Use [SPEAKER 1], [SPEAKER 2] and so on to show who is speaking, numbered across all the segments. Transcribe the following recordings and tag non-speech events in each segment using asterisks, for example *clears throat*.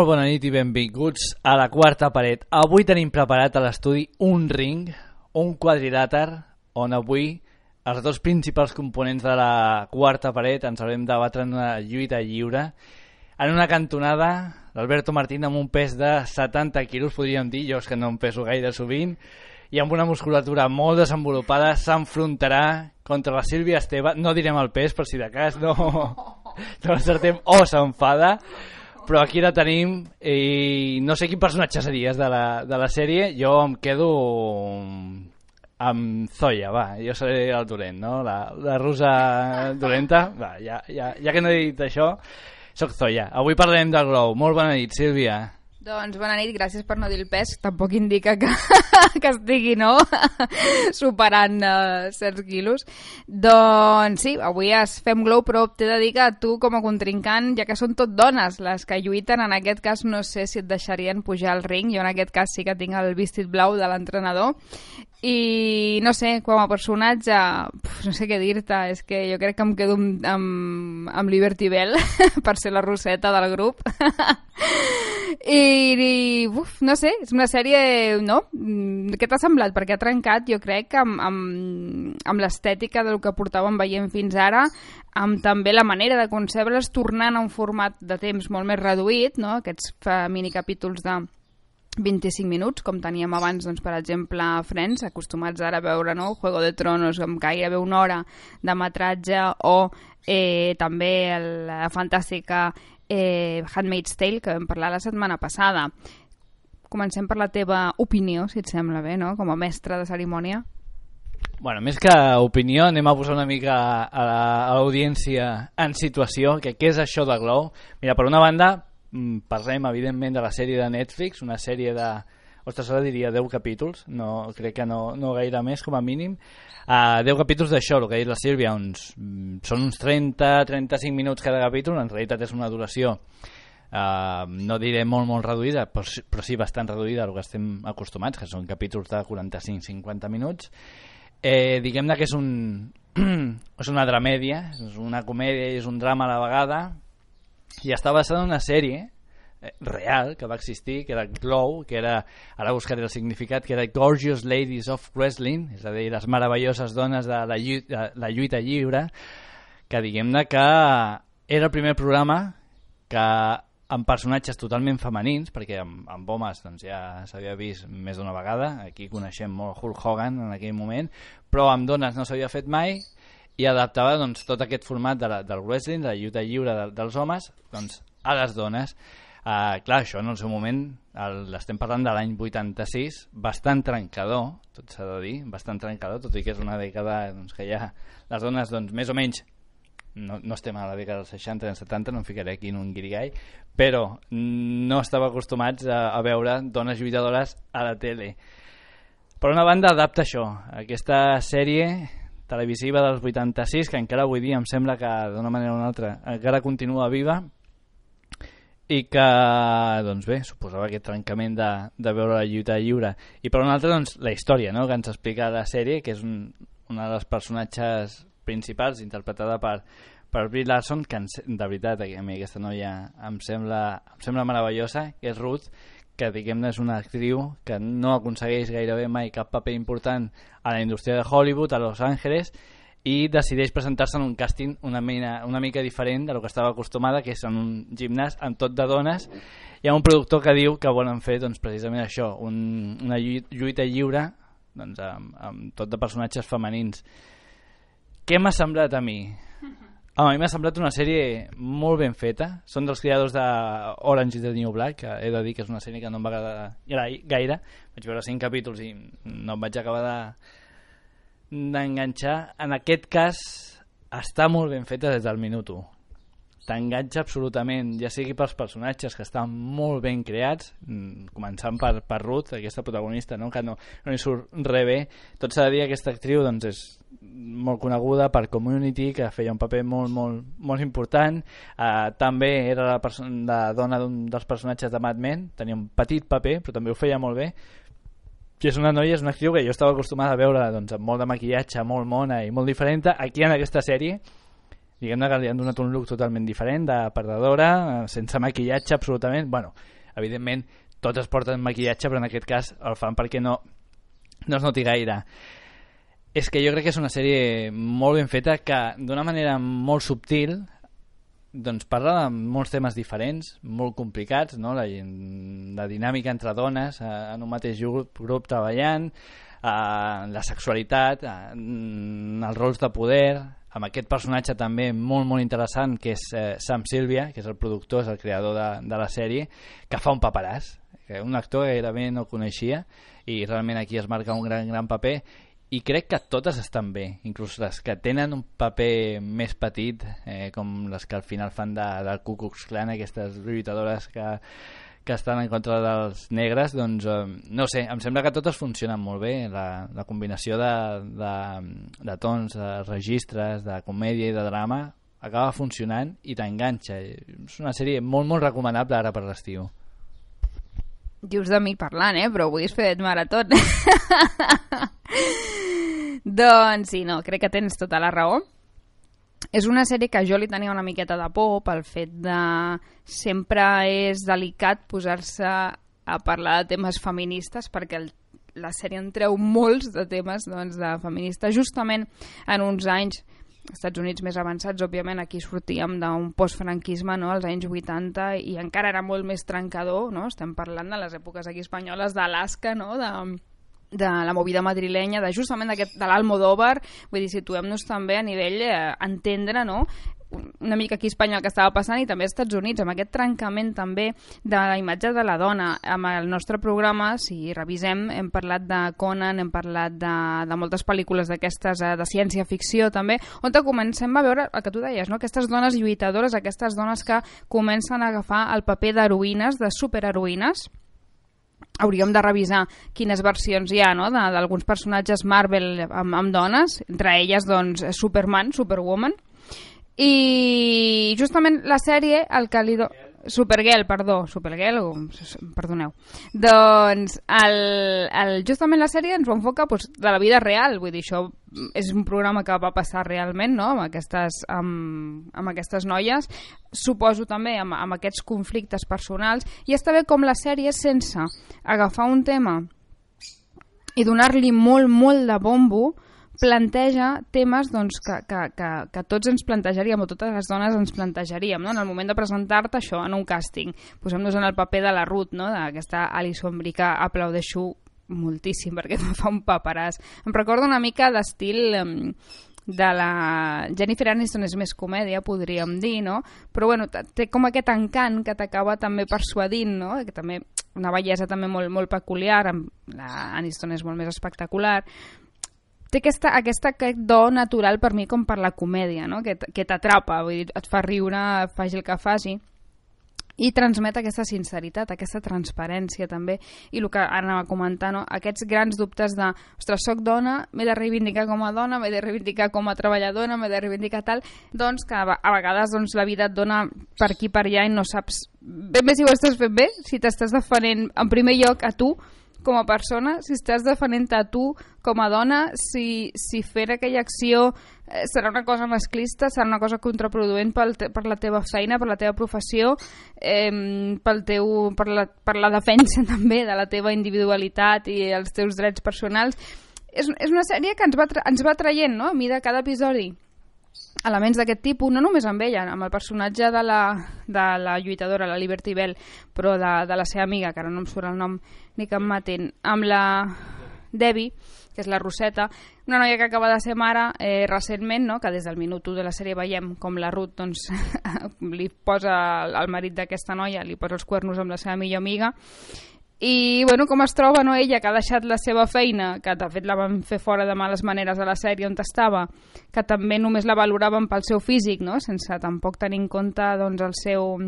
[SPEAKER 1] Molt bona nit i benvinguts a la quarta paret. Avui tenim preparat a l'estudi un ring, un quadrilàter, on avui els dos principals components de la quarta paret ens haurem de batre en una lluita lliure. En una cantonada, l'Alberto Martín amb un pes de 70 quilos, podríem dir, jo és que no em peso gaire sovint, i amb una musculatura molt desenvolupada s'enfrontarà contra la Sílvia Esteve, no direm el pes per si de cas no, no encertem o s'enfada, però aquí la tenim i no sé quin personatge series de la, de la sèrie, jo em quedo amb Zoya, va, jo seré el dolent, no? La, la rusa dolenta, va, ja, ja, ja que no he dit això, sóc Zoya. Avui parlarem del Glow. Molt bona nit, Sílvia.
[SPEAKER 2] Doncs bona nit, gràcies per no dir el pes. Tampoc indica que, *laughs* que estigui, no?, *laughs* superant uh, certs quilos. Doncs sí, avui es fem glow, però t'he de dir que tu com a contrincant, ja que són tot dones les que lluiten, en aquest cas no sé si et deixarien pujar al ring. Jo en aquest cas sí que tinc el vestit blau de l'entrenador i no sé, com a personatge no sé què dir-te, és que jo crec que em quedo amb, amb, amb Liberty Bell *laughs* per ser la roseta del grup *laughs* I, i uf, no sé, és una sèrie, no? Mm, què t'ha semblat? Perquè ha trencat, jo crec, amb, amb, amb l'estètica del que portàvem veient fins ara, amb també la manera de concebre's tornant a un format de temps molt més reduït, no? aquests minicapítols de 25 minuts, com teníem abans, doncs, per exemple, Friends, acostumats ara a veure no? Juego de Tronos amb gairebé una hora de metratge o eh, també la fantàstica eh, Handmaid's Tale, que vam parlar la setmana passada. Comencem per la teva opinió, si et sembla bé, no? com a mestre de cerimònia.
[SPEAKER 1] Bueno, més que opinió, anem a posar una mica a l'audiència en situació, que què és això de Glow? Mira, per una banda, parlem evidentment de la sèrie de Netflix, una sèrie de, ostres, ara diria 10 capítols, no, crec que no, no gaire més com a mínim, uh, 10 capítols d'això, el que ha dit la Sílvia, uns, mm, són uns 30-35 minuts cada capítol, en realitat és una duració uh, no diré molt molt reduïda, però, però sí bastant reduïda al que estem acostumats, que són capítols de 45-50 minuts. Eh, Diguem-ne que és un, *clears throat* és una dramèdia, és una comèdia i és un drama a la vegada, i està basada en una sèrie Eh, real que va existir, que era Glow, que era, ara buscaré el significat, que era Gorgeous Ladies of Wrestling, és a dir, les meravelloses dones de la lluita, la lluita lliure, que diguem-ne que era el primer programa que amb personatges totalment femenins, perquè amb, amb homes doncs, ja s'havia vist més d'una vegada, aquí coneixem molt Hulk Hogan en aquell moment, però amb dones no s'havia fet mai, i adaptava doncs, tot aquest format de la, del wrestling, de la lluita lliure de, dels homes, doncs, a les dones. Uh, clar, això en el seu moment, l'estem parlant de l'any 86, bastant trencador, tot s'ha de dir, bastant trencador, tot i que és una dècada doncs, que ja les dones, doncs, més o menys, no, no estem a la dècada dels 60 i 70, no em ficaré aquí en un guirigall, però no estava acostumats a, a veure dones lluitadores a la tele. Per una banda, adapta això, aquesta sèrie televisiva dels 86, que encara avui dia em sembla que d'una manera o una altra encara continua viva, i que, doncs bé, suposava aquest trencament de, de veure la lluita lliure. I per una altra, doncs, la història no?, que ens explica la sèrie, que és un, una de les personatges principals, interpretada per, per Brie Larson, que de veritat, a mi aquesta noia em sembla, em sembla meravellosa, que és Ruth, que diguem-ne és una actriu que no aconsegueix gairebé mai cap paper important a la indústria de Hollywood, a Los Angeles, i decideix presentar-se en un càsting una, mina, una mica diferent de lo que estava acostumada, que és en un gimnàs amb tot de dones. Hi ha un productor que diu que volen fer doncs, precisament això, un, una lluita lliure doncs, amb, amb tot de personatges femenins. Què m'ha semblat a mi? A mi m'ha semblat una sèrie molt ben feta. Són dels creadors de Orange is the New Black, que he de dir que és una sèrie que no em va agradar gaire. Vaig veure cinc capítols i no em vaig acabar de. En aquest cas està molt ben feta des del minut 1. T'enganxa absolutament, ja sigui pels personatges que estan molt ben creats, mm, començant per, per Ruth, aquesta protagonista, no? que no, no hi surt res bé. Tot s'ha de dir que aquesta actriu doncs, és molt coneguda per Community, que feia un paper molt, molt, molt important. Uh, també era la, la dona d'un dels personatges de Mad Men, tenia un petit paper, però també ho feia molt bé que és una noia, és una actriu que jo estava acostumada a veure doncs, amb molt de maquillatge, molt mona i molt diferent. Aquí en aquesta sèrie diguem-ne que li han donat un look totalment diferent de perdedora, sense maquillatge absolutament, bueno, evidentment tots es porten maquillatge però en aquest cas el fan perquè no, no es noti gaire és que jo crec que és una sèrie molt ben feta que d'una manera molt subtil doncs parla de molts temes diferents, molt complicats, no? la, la dinàmica entre dones eh, en un mateix grup, grup treballant, eh, la sexualitat, eh, els rols de poder, amb aquest personatge també molt molt interessant que és eh, Sam Silvia, que és el productor, és el creador de, de la sèrie, que fa un paperàs, que un actor que gairebé no coneixia i realment aquí es marca un gran, gran paper. I crec que totes estan bé, inclús les que tenen un paper més petit, eh, com les que al final fan de, del Ku Klux Klan, aquestes lluitadores que, que estan en contra dels negres, doncs eh, no sé, em sembla que totes funcionen molt bé, la, la combinació de, de, de tons, de registres, de comèdia i de drama acaba funcionant i t'enganxa. És una sèrie molt, molt recomanable ara per l'estiu.
[SPEAKER 2] Dius de mi parlant, eh? Però avui has fet marató. Doncs sí, no, crec que tens tota la raó. És una sèrie que jo li tenia una miqueta de por pel fet de... Sempre és delicat posar-se a parlar de temes feministes perquè el, la sèrie en treu molts de temes doncs, de feministes justament en uns anys Estats Units més avançats, òbviament aquí sortíem d'un postfranquisme no, als anys 80 i encara era molt més trencador, no? estem parlant de les èpoques aquí espanyoles d'Alaska, no? de, de la movida madrilenya, de justament de l'Almodóvar, vull dir, situem-nos també a nivell eh, entendre, no?, una mica aquí a Espanya el que estava passant i també als Estats Units, amb aquest trencament també de la imatge de la dona. Amb el nostre programa, si revisem, hem parlat de Conan, hem parlat de, de moltes pel·lícules d'aquestes eh, de ciència-ficció també, on comencem a veure el que tu deies, no? aquestes dones lluitadores, aquestes dones que comencen a agafar el paper d'heroïnes, de superheroïnes, hauríem de revisar quines versions hi ha no? d'alguns personatges Marvel amb, amb dones, entre elles doncs, Superman, Superwoman, i justament la sèrie el que li do... Supergirl, perdó, Supergirl, perdoneu. Doncs el, el, justament la sèrie ens ho enfoca pues, de la vida real, vull dir, això és un programa que va passar realment no? amb, aquestes, amb, amb aquestes noies, suposo també amb, amb aquests conflictes personals, i està bé com la sèrie sense agafar un tema i donar-li molt, molt de bombo, planteja temes doncs, que, que, que, que tots ens plantejaríem, o totes les dones ens plantejaríem, no? en el moment de presentar-te això en un càsting. Posem-nos en el paper de la Ruth, no? d'aquesta Alison Brie que aplaudeixo moltíssim perquè *laughs* em fa un paperàs. Em recorda una mica d'estil de la Jennifer Aniston és més comèdia, podríem dir, no? Però bueno, té com aquest encant que t'acaba també persuadint, no? Que també una bellesa també molt, molt peculiar, la Aniston és molt més espectacular, té aquesta, aquesta, aquest do natural per mi com per la comèdia, no? que, que t'atrapa, vull dir, et fa riure, faci el que faci i transmet aquesta sinceritat, aquesta transparència també, i el que ara anava a comentar, no? aquests grans dubtes de ostres, soc dona, m'he de reivindicar com a dona, m'he de reivindicar com a treballadora, m'he de reivindicar tal, doncs que a vegades doncs, la vida et dona per aquí per allà i no saps ben bé si ho estàs fent bé, si t'estàs defendent en primer lloc a tu, com a persona, si estàs defendent a tu com a dona, si, si fer aquella acció eh, serà una cosa masclista, serà una cosa contraproduent pel te, per la teva feina, per la teva professió, eh, pel teu, per, la, per la defensa *laughs* també de la teva individualitat i els teus drets personals. És, és una sèrie que ens va, ens va traient, no?, a mi de cada episodi elements d'aquest tipus, no només amb ella, amb el personatge de la, de la lluitadora, la Liberty Bell, però de, de la seva amiga, que ara no em surt el nom ni que em matin, amb la Debbie, que és la Roseta, una noia que acaba de ser mare eh, recentment, no? que des del minut 1 de la sèrie veiem com la Ruth doncs, *laughs* li posa al marit d'aquesta noia, li posa els cuernos amb la seva millor amiga, i bueno, com es troba no, ella que ha deixat la seva feina, que de fet la van fer fora de males maneres a la sèrie on estava, que també només la valoraven pel seu físic, no? sense tampoc tenir en compte doncs, el seu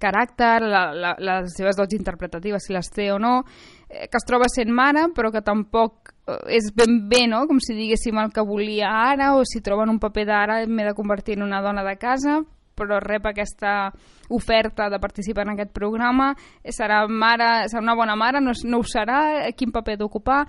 [SPEAKER 2] caràcter, la, la, les seves dots interpretatives, si les té o no, eh, que es troba sent mare, però que tampoc eh, és ben bé, no? com si diguéssim el que volia ara, o si troben un paper d'ara m'he de convertir en una dona de casa, però rep aquesta oferta de participar en aquest programa, serà, mare, serà una bona mare, no, no ho serà, quin paper d'ocupar...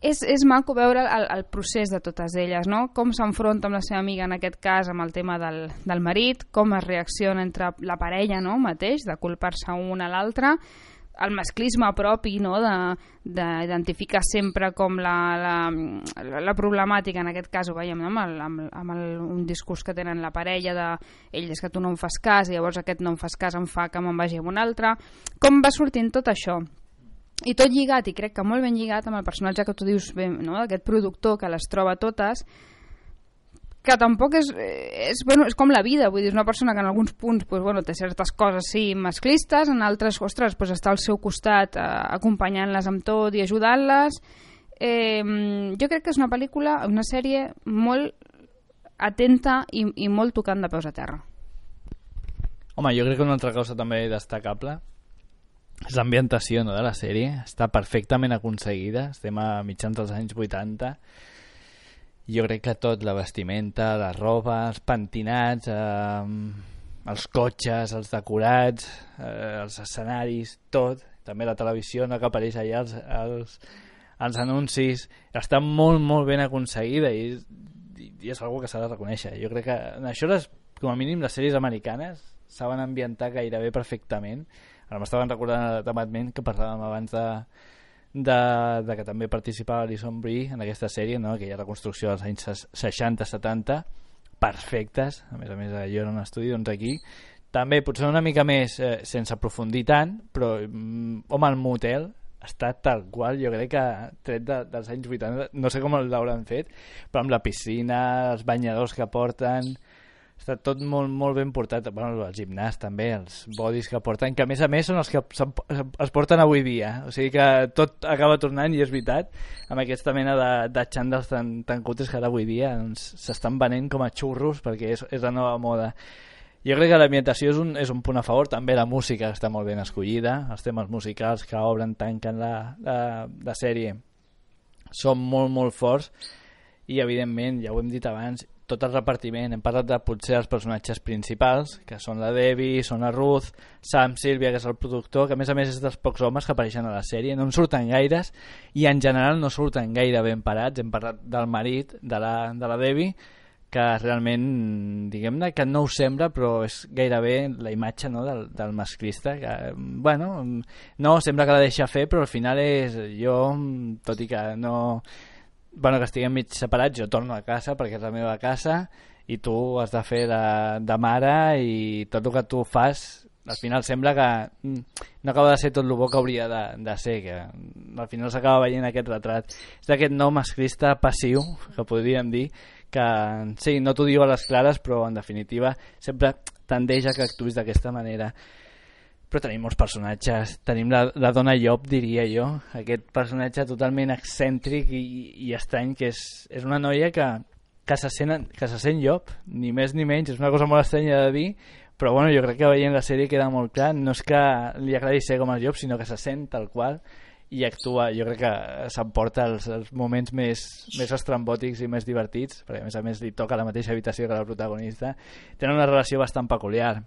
[SPEAKER 2] és, és maco veure el, el procés de totes elles, no? com s'enfronta amb la seva amiga en aquest cas amb el tema del, del marit, com es reacciona entre la parella no? mateix, de culpar-se un a l'altre, el masclisme propi no? d'identificar sempre com la, la, la problemàtica, en aquest cas ho veiem no? amb, el, amb, amb el, un discurs que tenen la parella de ell és que tu no em fas cas i llavors aquest no em fas cas em fa que me'n vagi amb un altre com va sortint tot això? i tot lligat, i crec que molt ben lligat amb el personatge que tu dius, bé, no? aquest productor que les troba totes que tampoc és, és, bueno, és com la vida, vull dir, és una persona que en alguns punts pues, bueno, té certes coses sí masclistes, en altres, ostres, pues, està al seu costat eh, acompanyant-les amb tot i ajudant-les. Eh, jo crec que és una pel·lícula, una sèrie molt atenta i, i molt tocant de peus a terra.
[SPEAKER 1] Home, jo crec que una altra cosa també destacable és l'ambientació no, de la sèrie. Està perfectament aconseguida. Estem a mitjans dels anys 80. Jo crec que tot, la vestimenta, la roba, els pentinats, eh, els cotxes, els decorats, eh, els escenaris, tot. També la televisió no, que apareix allà, els, els, els anuncis. Està molt, molt ben aconseguida i, i, i és una que s'ha de reconèixer. Jo crec que en això, les, com a mínim, les sèries americanes saben ambientar gairebé perfectament Ara m'estaven recordant tamatment que parlàvem abans de, de, de que també participava Alison Brie en aquesta sèrie, no? aquella reconstrucció dels anys 60-70, perfectes, a més a més jo era un estudi, doncs aquí. També potser una mica més eh, sense aprofundir tant, però mm, home, el motel està tal qual, jo crec que tret de, dels anys 80, no sé com l'hauran fet, però amb la piscina, els banyadors que porten, està tot molt, molt ben portat bueno, el gimnàs també, els bodis que porten que a més a més són els que es porten avui dia, o sigui que tot acaba tornant i és veritat, amb aquesta mena de, de xandals tan, tan cutres que ara avui dia s'estan doncs, venent com a xurros perquè és, és la nova moda. Jo crec que l'ambientació és, un, és un punt a favor. També la música està molt ben escollida. Els temes musicals que obren, tanquen la, la, la sèrie són molt molt forts. I evidentment, ja ho hem dit abans tot el repartiment, hem parlat de potser els personatges principals, que són la Debbie, són la Ruth, Sam Silvia, que és el productor, que a més a més és dels pocs homes que apareixen a la sèrie, no en surten gaires i en general no surten gaire ben parats, hem parlat del marit de la, de la Debbie, que realment, diguem-ne, que no ho sembla, però és gairebé la imatge no, del, del masclista, que, bueno, no, sembla que la deixa fer, però al final és jo, tot i que no bueno, que estiguem mig separats, jo torno a casa perquè és la meva casa i tu has de fer de, de mare i tot el que tu fas al final sembla que mm, no acaba de ser tot el bo que hauria de, de ser que al final s'acaba veient aquest retrat. És d'aquest no masclista passiu que podríem dir que sí, no t'ho diu a les clares però en definitiva sempre tendeix a que actuïs d'aquesta manera però tenim molts personatges. Tenim la, la dona Llop, diria jo, aquest personatge totalment excèntric i, i estrany, que és, és una noia que, que, se sent, que se sent Llop, ni més ni menys, és una cosa molt estranya de dir, però bueno, jo crec que veient la sèrie queda molt clar, no és que li agradi ser com el Llop, sinó que se sent tal qual i actua, jo crec que s'emporta els, els moments més, més estrambòtics i més divertits, perquè a més a més li toca la mateixa habitació que la protagonista, tenen una relació bastant peculiar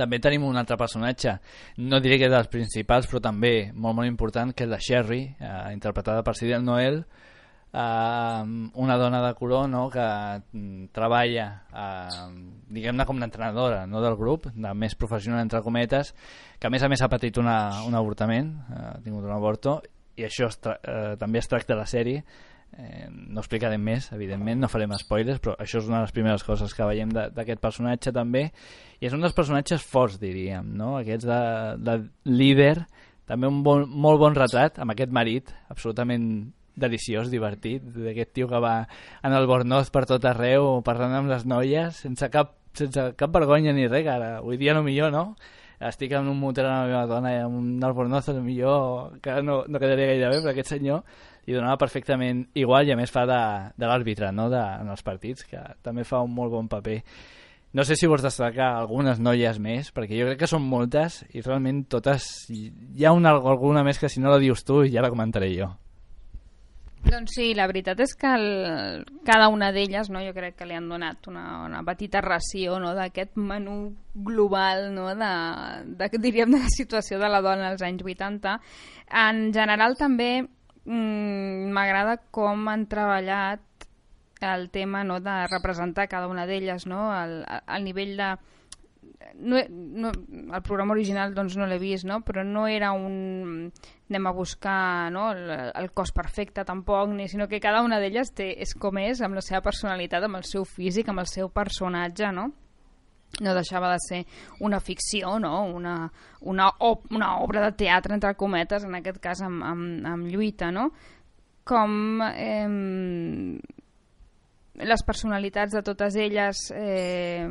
[SPEAKER 1] també tenim un altre personatge, no diré que és dels principals, però també molt molt important, que és la Sherry, eh, interpretada per Sidel Noel, eh, una dona de color no, que mm, treballa, eh, diguem-ne com d'entrenadora no, del grup, de més professional entre cometes, que a més a més ha patit una, un avortament, eh, ha tingut un avorto, i això es eh, també es tracta la sèrie, Eh, no explicarem més, evidentment, no farem spoilers, però això és una de les primeres coses que veiem d'aquest personatge també, i és un dels personatges forts, diríem, no? aquests de, de líder, també un bon, molt bon retrat amb aquest marit, absolutament deliciós, divertit, d'aquest tio que va en el Bornoz per tot arreu, parlant amb les noies, sense cap, sense cap vergonya ni res, ara, avui dia no millor, no? estic en un motel amb la meva dona i amb un albornoz, millor que no, no quedaria gaire bé, però aquest senyor i donava perfectament igual i a més fa de, de l'àrbitre no? de, en els partits, que també fa un molt bon paper. No sé si vols destacar algunes noies més, perquè jo crec que són moltes i realment totes... Hi ha una, alguna més que si no la dius tu ja la comentaré jo.
[SPEAKER 2] Doncs sí, la veritat és que el, cada una d'elles no, jo crec que li han donat una, una petita ració no, d'aquest menú global no, de, de, diríem, de la situació de la dona als anys 80. En general també mm, m'agrada com han treballat el tema no, de representar cada una d'elles, no? el, el nivell de... No, no, el programa original doncs, no l'he vist, no? però no era un... anem a buscar no? el, el cos perfecte tampoc, ni, sinó que cada una d'elles és com és, amb la seva personalitat, amb el seu físic, amb el seu personatge, no? No deixava de ser una ficció, no? una, una, una obra de teatre, entre cometes, en aquest cas amb, amb, amb lluita, no? com eh, les personalitats de totes elles eh,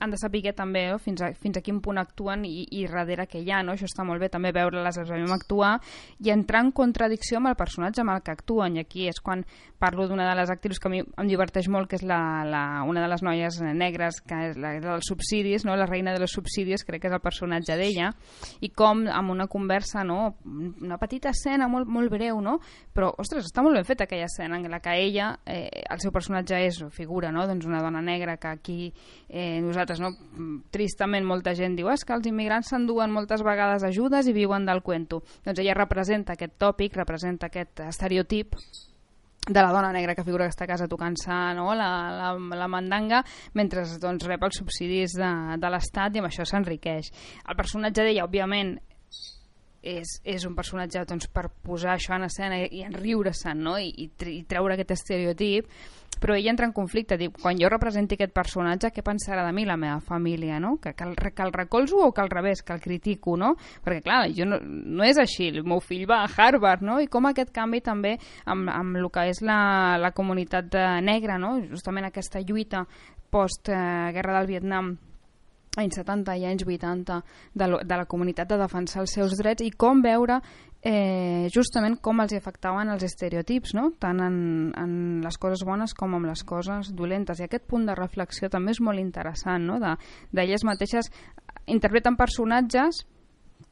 [SPEAKER 2] han de saber també no? fins, a, fins a quin punt actuen i, i darrere què hi ha, no? això està molt bé també veure-les, les veiem actuar i entrar en contradicció amb el personatge amb el que actuen i aquí és quan parlo d'una de les actrius que a mi em diverteix molt que és la, la, una de les noies negres que és la dels subsidis, no? la reina de los subsidis crec que és el personatge d'ella i com amb una conversa no? una petita escena molt, molt breu no? però ostres, està molt ben feta aquella escena en la que ella, eh, el seu personatge és figura, no? doncs una dona negra que aquí eh, nosaltres nosaltres, no? tristament molta gent diu és que els immigrants s'enduen moltes vegades ajudes i viuen del cuento. Doncs ella representa aquest tòpic, representa aquest estereotip de la dona negra que figura que està a casa tocant-se no? la, la, la mandanga mentre doncs, rep els subsidis de, de l'Estat i amb això s'enriqueix. El personatge d'ella, òbviament, és, és un personatge doncs, per posar això en escena i, i enriure-se'n no? I, i, i treure aquest estereotip però ella entra en conflicte, diu, quan jo representi aquest personatge, què pensarà de mi la meva família, no? Que, que, el, que el recolzo o que al revés, que el critico, no? Perquè, clar, jo no, no és així, el meu fill va a Harvard, no? I com aquest canvi també amb, amb el que és la, la comunitat negra, no? Justament aquesta lluita post-guerra del Vietnam anys 70 i anys 80 de, de la comunitat de defensar els seus drets i com veure eh, justament com els afectaven els estereotips, no? tant en, en les coses bones com en les coses dolentes. I aquest punt de reflexió també és molt interessant, no? d'elles de, mateixes interpreten personatges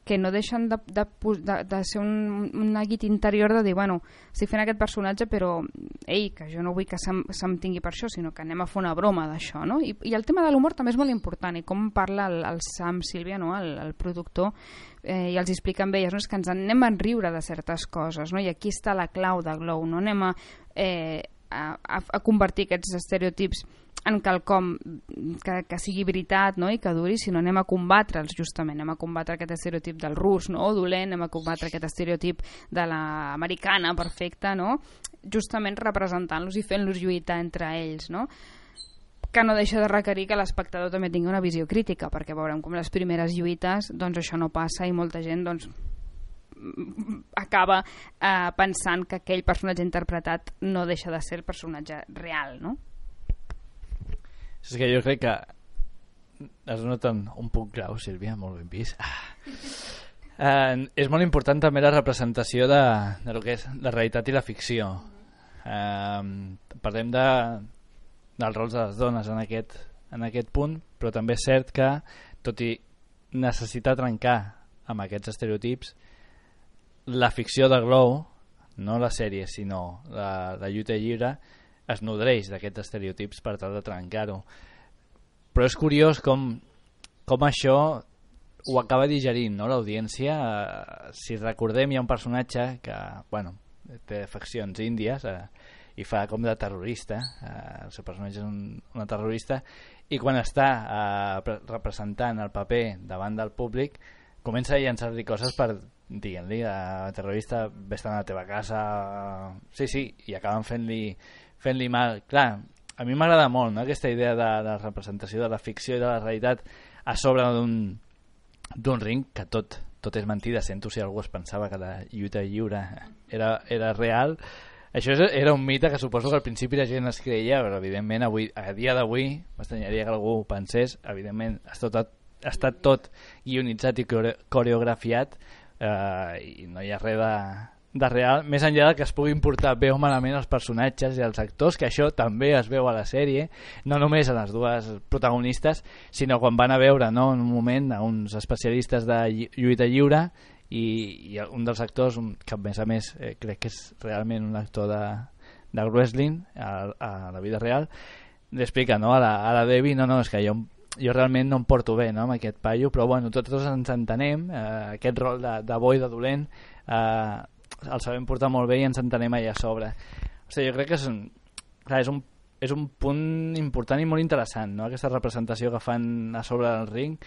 [SPEAKER 2] que no deixen de, de, de, de ser un, un neguit interior de dir, bueno, estic fent aquest personatge però, ei, que jo no vull que se'm, se tingui per això, sinó que anem a fer una broma d'això, no? I, I el tema de l'humor també és molt important, i com parla el, el Sam Sílvia, no? el, el productor, eh, i els amb elles, no? és que ens anem a riure de certes coses, no? i aquí està la clau de Glow, no anem a, eh, a, a convertir aquests estereotips en quelcom que, que sigui veritat no? i que duri, sinó anem a combatre'ls justament, anem a combatre aquest estereotip del rus no? dolent, anem a combatre aquest estereotip de l'americana perfecta, no? justament representant-los i fent-los lluitar entre ells. No? que no deixa de requerir que l'espectador també tingui una visió crítica, perquè veurem com les primeres lluites doncs això no passa i molta gent doncs, acaba eh, pensant que aquell personatge interpretat no deixa de ser el personatge real, no?
[SPEAKER 1] És que jo crec que es nota un punt grau, Sílvia, molt ben vist. Ah. Eh, és molt important també la representació de, de lo que és la realitat i la ficció. Eh, parlem de, dels rols de les dones en aquest, en aquest punt, però també és cert que, tot i necessitar trencar amb aquests estereotips, la ficció de Glow, no la sèrie, sinó la, la lluita lliure, es nodreix d'aquests estereotips per tal de trencar-ho. Però és curiós com, com això ho acaba digerint no? l'audiència. Eh, si recordem, hi ha un personatge que bueno, té faccions índies eh, i fa com de terrorista. Eh, el seu personatge és un, una terrorista i quan està eh, representant el paper davant del públic comença a llançar-li coses per dient-li a terrorista vés a la teva casa sí, sí, i acaben fent-li fent-li mal. Clar, a mi m'agrada molt no? aquesta idea de, de representació de la ficció i de la realitat a sobre d'un ring que tot, tot és mentida. Sento si algú es pensava que la lluita lliure era, era real. Això era un mite que suposo que al principi la gent es creia, però evidentment avui, a dia d'avui m'estranyaria que algú pensés, evidentment ha estat, ha estat tot guionitzat i coreografiat eh, i no hi ha res de, de real, més enllà que es puguin portar bé o malament els personatges i els actors, que això també es veu a la sèrie, no només a les dues protagonistes, sinó quan van a veure no, en un moment a uns especialistes de lluita lliure i, i un dels actors, que a més a més eh, crec que és realment un actor de, de wrestling a, a la vida real, li explica no, a, la, a la Debbie, no, no, és que jo jo realment no em porto bé no, amb aquest paio, però bueno, tots ens entenem, eh, aquest rol de, de bo i de dolent eh, el sabem portar molt bé i ens entenem allà a sobre. O sigui, jo crec que és un, clar, és un, és un punt important i molt interessant, no? aquesta representació que fan a sobre del ring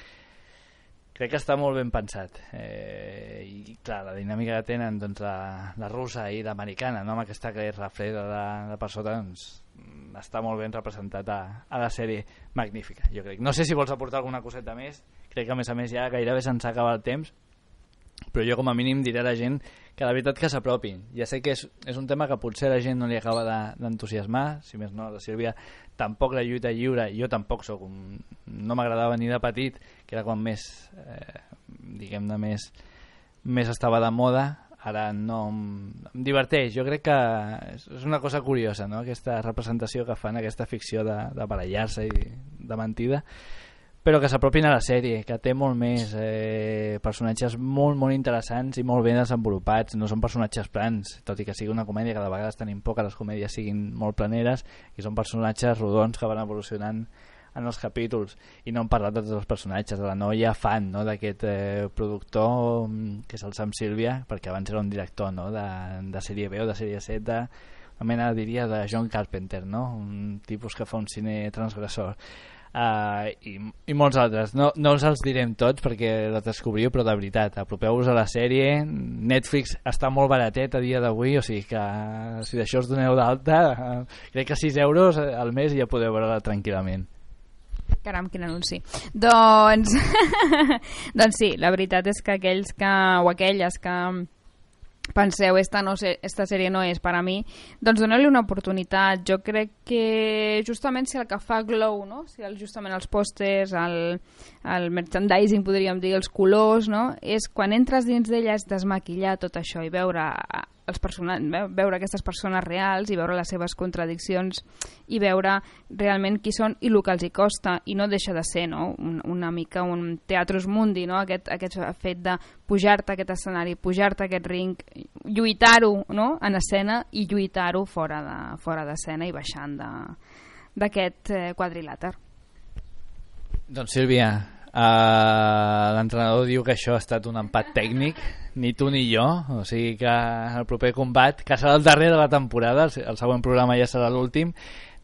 [SPEAKER 1] crec que està molt ben pensat eh, i clar, la dinàmica que tenen doncs, la, la russa i l'americana no? amb aquesta que és refreda de, de per sota doncs, està molt ben representat a, a la sèrie magnífica jo crec. no sé si vols aportar alguna coseta més crec que a més a més ja gairebé se'ns acaba el temps però jo com a mínim diré a la gent que la veritat que s'apropin. Ja sé que és, és un tema que potser a la gent no li acaba d'entusiasmar, de, si més no, la Sílvia tampoc la lluita lliure, jo tampoc sóc un... no m'agradava ni de petit, que era quan més, eh, diguem-ne, més, més estava de moda, ara no em, diverteix, jo crec que és una cosa curiosa, no? aquesta representació que fan, aquesta ficció de, de barallar-se i de mentida, però que s'apropin a la sèrie, que té molt més eh, personatges molt, molt interessants i molt ben desenvolupats, no són personatges plans, tot i que sigui una comèdia que de vegades tenim por que les comèdies siguin molt planeres, i són personatges rodons que van evolucionant en els capítols. I no hem parlat de tots els personatges de la noia fan no, d'aquest eh, productor mm, que és el Sam Silvia perquè abans era un director no, de, de sèrie B o de sèrie Z una mena diria de John Carpenter no? un tipus que fa un cine transgressor uh, i, i molts altres. No, no us els direm tots perquè els descobriu però de veritat, apropeu-vos a la sèrie. Netflix està molt baratet a dia d'avui o sigui que si d'això us doneu d'alta uh, crec que 6 euros al mes ja podeu veure-la tranquil·lament.
[SPEAKER 2] Caram, quin anunci. Doncs, *laughs* doncs sí, la veritat és que aquells que, o aquelles que penseu, esta, no sé, esta sèrie no és per a mi, doncs doneu-li una oportunitat. Jo crec que justament si el que fa Glow, no? si el, justament els pòsters, el, el merchandising, podríem dir, els colors, no? és quan entres dins d'ella és desmaquillar tot això i veure els veure aquestes persones reals i veure les seves contradiccions i veure realment qui són i el que els hi costa i no deixa de ser no? Un, una mica un teatrus mundi no? aquest, aquest fet de pujar-te aquest escenari, pujar-te aquest ring lluitar-ho no? en escena i lluitar-ho fora de d'escena i baixant d'aquest eh, quadrilàter
[SPEAKER 1] doncs Sílvia Uh, L'entrenador diu que això ha estat un empat tècnic, ni tu ni jo, o sigui que el proper combat, que serà el darrer de la temporada, el, següent programa ja serà l'últim,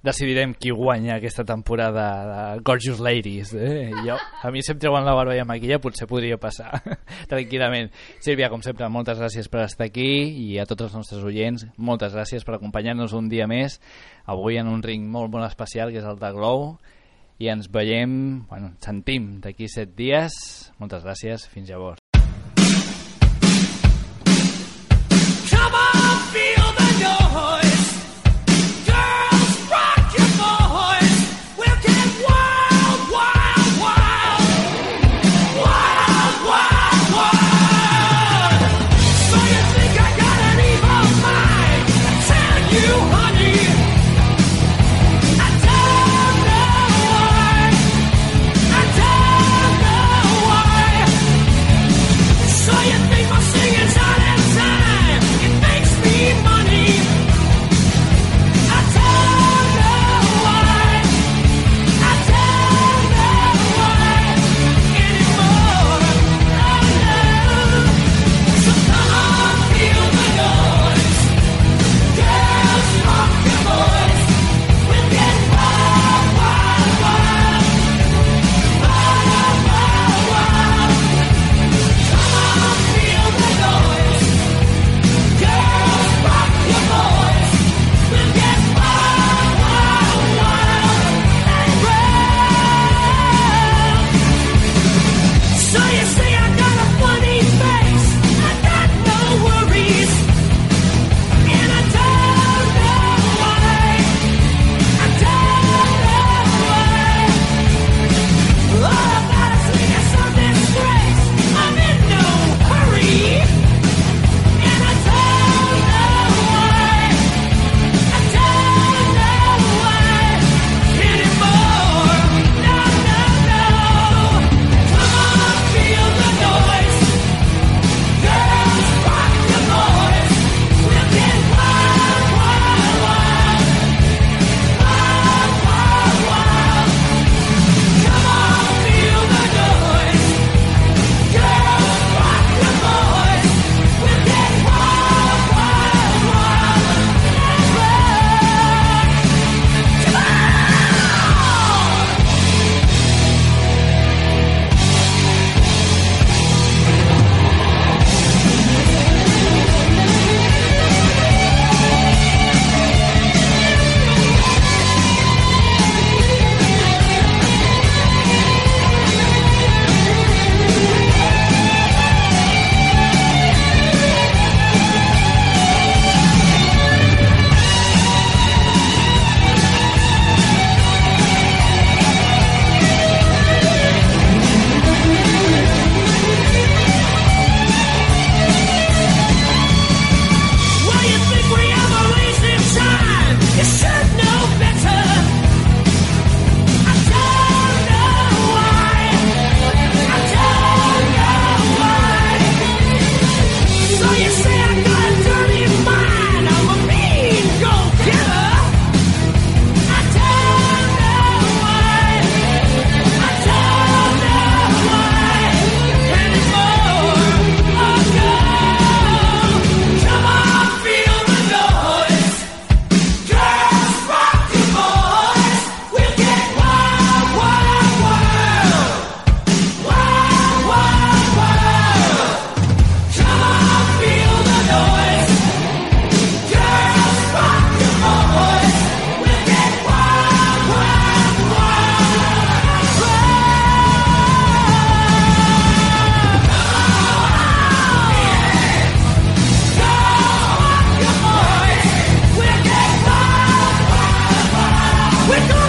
[SPEAKER 1] decidirem qui guanya aquesta temporada de Gorgeous Ladies. Eh? Jo, a mi sempre treuen la barba i la maquilla, potser podria passar *laughs* tranquil·lament. Sílvia, com sempre, moltes gràcies per estar aquí i a tots els nostres oients, moltes gràcies per acompanyar-nos un dia més, avui en un ring molt, molt especial, que és el de Glow, i ens veiem, bueno, sentim d'aquí set dies. Moltes gràcies, fins llavors. We're going